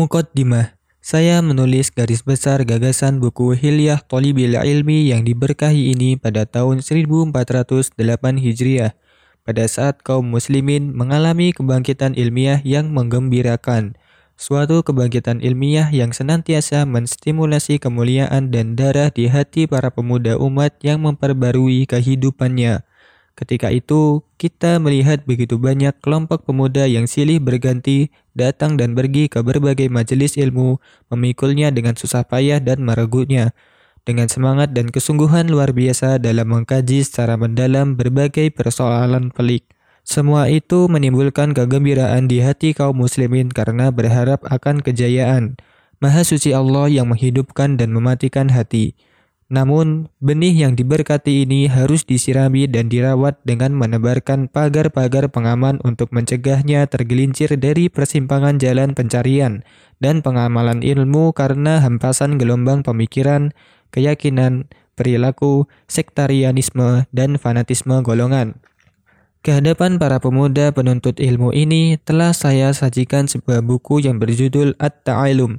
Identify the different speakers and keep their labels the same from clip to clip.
Speaker 1: Mukaddimah saya menulis garis besar gagasan buku Hilyah Tolibil Ilmi yang diberkahi ini pada tahun 1408 Hijriah, pada saat kaum muslimin mengalami kebangkitan ilmiah yang menggembirakan, suatu kebangkitan ilmiah yang senantiasa menstimulasi kemuliaan dan darah di hati para pemuda umat yang memperbarui kehidupannya. Ketika itu, kita melihat begitu banyak kelompok pemuda yang silih berganti datang dan pergi ke berbagai majelis ilmu, memikulnya dengan susah payah dan meregutnya, dengan semangat dan kesungguhan luar biasa dalam mengkaji secara mendalam berbagai persoalan pelik. Semua itu menimbulkan kegembiraan di hati kaum muslimin karena berharap akan kejayaan. Maha suci Allah yang menghidupkan dan mematikan hati. Namun, benih yang diberkati ini harus disirami dan dirawat dengan menebarkan pagar-pagar pengaman untuk mencegahnya tergelincir dari persimpangan jalan pencarian dan pengamalan ilmu karena hempasan gelombang pemikiran, keyakinan, perilaku, sektarianisme, dan fanatisme golongan. Kehadapan para pemuda penuntut ilmu ini telah saya sajikan sebuah buku yang berjudul At-Ta'alum,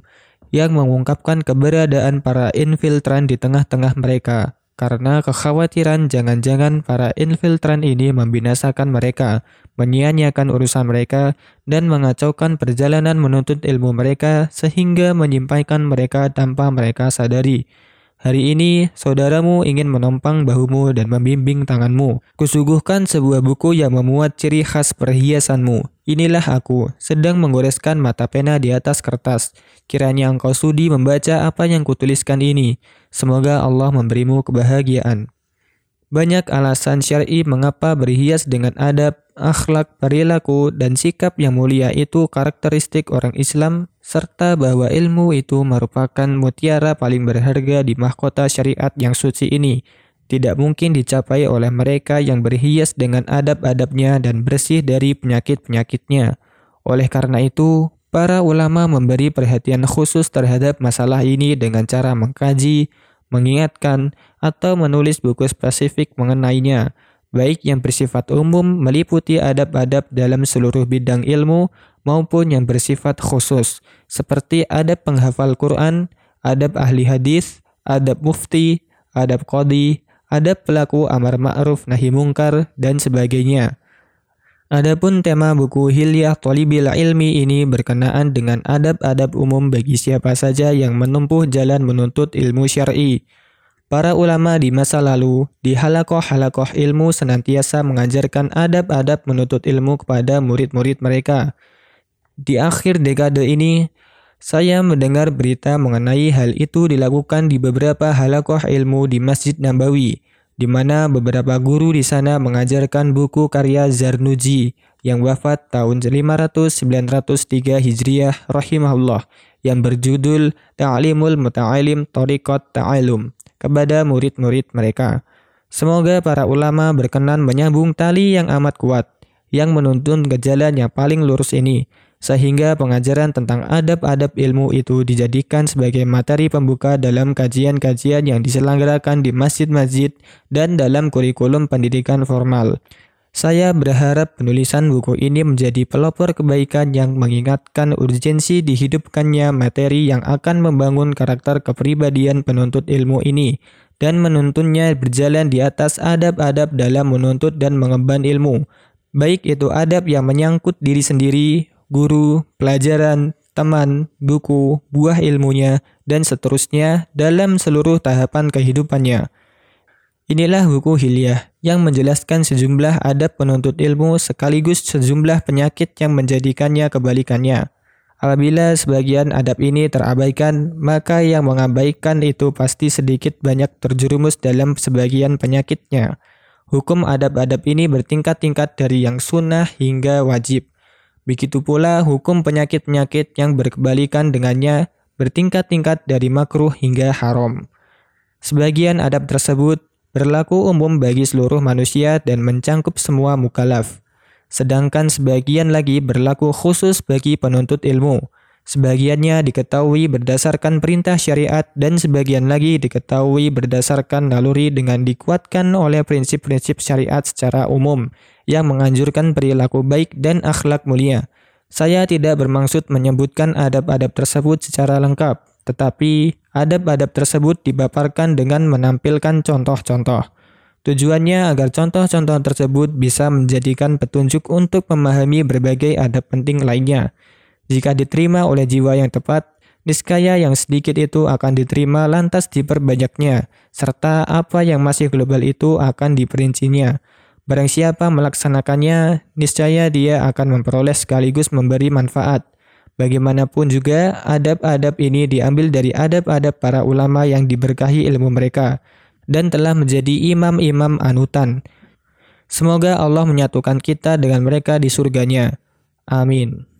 Speaker 1: yang mengungkapkan keberadaan para infiltran di tengah-tengah mereka karena kekhawatiran jangan-jangan para infiltran ini membinasakan mereka, menyia-nyiakan urusan mereka, dan mengacaukan perjalanan menuntut ilmu mereka sehingga menyimpaikan mereka tanpa mereka sadari. Hari ini, saudaramu ingin menompang bahumu dan membimbing tanganmu. Kusuguhkan sebuah buku yang memuat ciri khas perhiasanmu. Inilah aku, sedang menggoreskan mata pena di atas kertas. Kiranya engkau sudi membaca apa yang kutuliskan ini. Semoga Allah memberimu kebahagiaan. Banyak alasan syar'i mengapa berhias dengan adab, akhlak, perilaku, dan sikap yang mulia itu karakteristik orang Islam serta bahwa ilmu itu merupakan mutiara paling berharga di mahkota syariat yang suci ini, tidak mungkin dicapai oleh mereka yang berhias dengan adab-adabnya dan bersih dari penyakit-penyakitnya. Oleh karena itu, para ulama memberi perhatian khusus terhadap masalah ini dengan cara mengkaji, mengingatkan, atau menulis buku spesifik mengenainya, baik yang bersifat umum meliputi adab-adab dalam seluruh bidang ilmu maupun yang bersifat khusus, seperti adab penghafal Quran, adab ahli hadis, adab mufti, adab qadi, adab pelaku amar ma'ruf nahi mungkar, dan sebagainya. Adapun tema buku Hilyah Tolibil Ilmi ini berkenaan dengan adab-adab umum bagi siapa saja yang menempuh jalan menuntut ilmu syar'i. Para ulama di masa lalu di halakoh-halakoh ilmu senantiasa mengajarkan adab-adab menuntut ilmu kepada murid-murid mereka. Di akhir dekade ini, saya mendengar berita mengenai hal itu dilakukan di beberapa halakoh ilmu di Masjid Nabawi, di mana beberapa guru di sana mengajarkan buku karya Zarnuji yang wafat tahun 500-903 Hijriah rahimahullah yang berjudul Ta'limul Muta'alim Tariqat Ta'alum kepada murid-murid mereka. Semoga para ulama berkenan menyambung tali yang amat kuat yang menuntun ke jalan yang paling lurus ini sehingga pengajaran tentang adab-adab ilmu itu dijadikan sebagai materi pembuka dalam kajian-kajian yang diselenggarakan di masjid-masjid dan dalam kurikulum pendidikan formal. Saya berharap penulisan buku ini menjadi pelopor kebaikan yang mengingatkan urgensi dihidupkannya materi yang akan membangun karakter kepribadian penuntut ilmu ini dan menuntunnya berjalan di atas adab-adab dalam menuntut dan mengemban ilmu, baik itu adab yang menyangkut diri sendiri, guru, pelajaran, teman, buku, buah ilmunya, dan seterusnya dalam seluruh tahapan kehidupannya. Inilah buku Hilyah yang menjelaskan sejumlah adab penuntut ilmu sekaligus sejumlah penyakit yang menjadikannya kebalikannya. Apabila sebagian adab ini terabaikan, maka yang mengabaikan itu pasti sedikit banyak terjerumus dalam sebagian penyakitnya. Hukum adab-adab ini bertingkat-tingkat dari yang sunnah hingga wajib. Begitu pula hukum penyakit-penyakit yang berkebalikan dengannya bertingkat-tingkat dari makruh hingga haram. Sebagian adab tersebut berlaku umum bagi seluruh manusia dan mencangkup semua mukalaf. Sedangkan sebagian lagi berlaku khusus bagi penuntut ilmu. Sebagiannya diketahui berdasarkan perintah syariat dan sebagian lagi diketahui berdasarkan naluri dengan dikuatkan oleh prinsip-prinsip syariat secara umum yang menganjurkan perilaku baik dan akhlak mulia. Saya tidak bermaksud menyebutkan adab-adab tersebut secara lengkap, tetapi adab-adab tersebut dipaparkan dengan menampilkan contoh-contoh. Tujuannya agar contoh-contoh tersebut bisa menjadikan petunjuk untuk memahami berbagai adab penting lainnya. Jika diterima oleh jiwa yang tepat, niscaya yang sedikit itu akan diterima lantas diperbanyaknya, serta apa yang masih global itu akan diperincinya. Barang siapa melaksanakannya, niscaya dia akan memperoleh sekaligus memberi manfaat. Bagaimanapun juga, adab-adab ini diambil dari adab-adab para ulama yang diberkahi ilmu mereka dan telah menjadi imam-imam anutan. Semoga Allah menyatukan kita dengan mereka di surganya. Amin.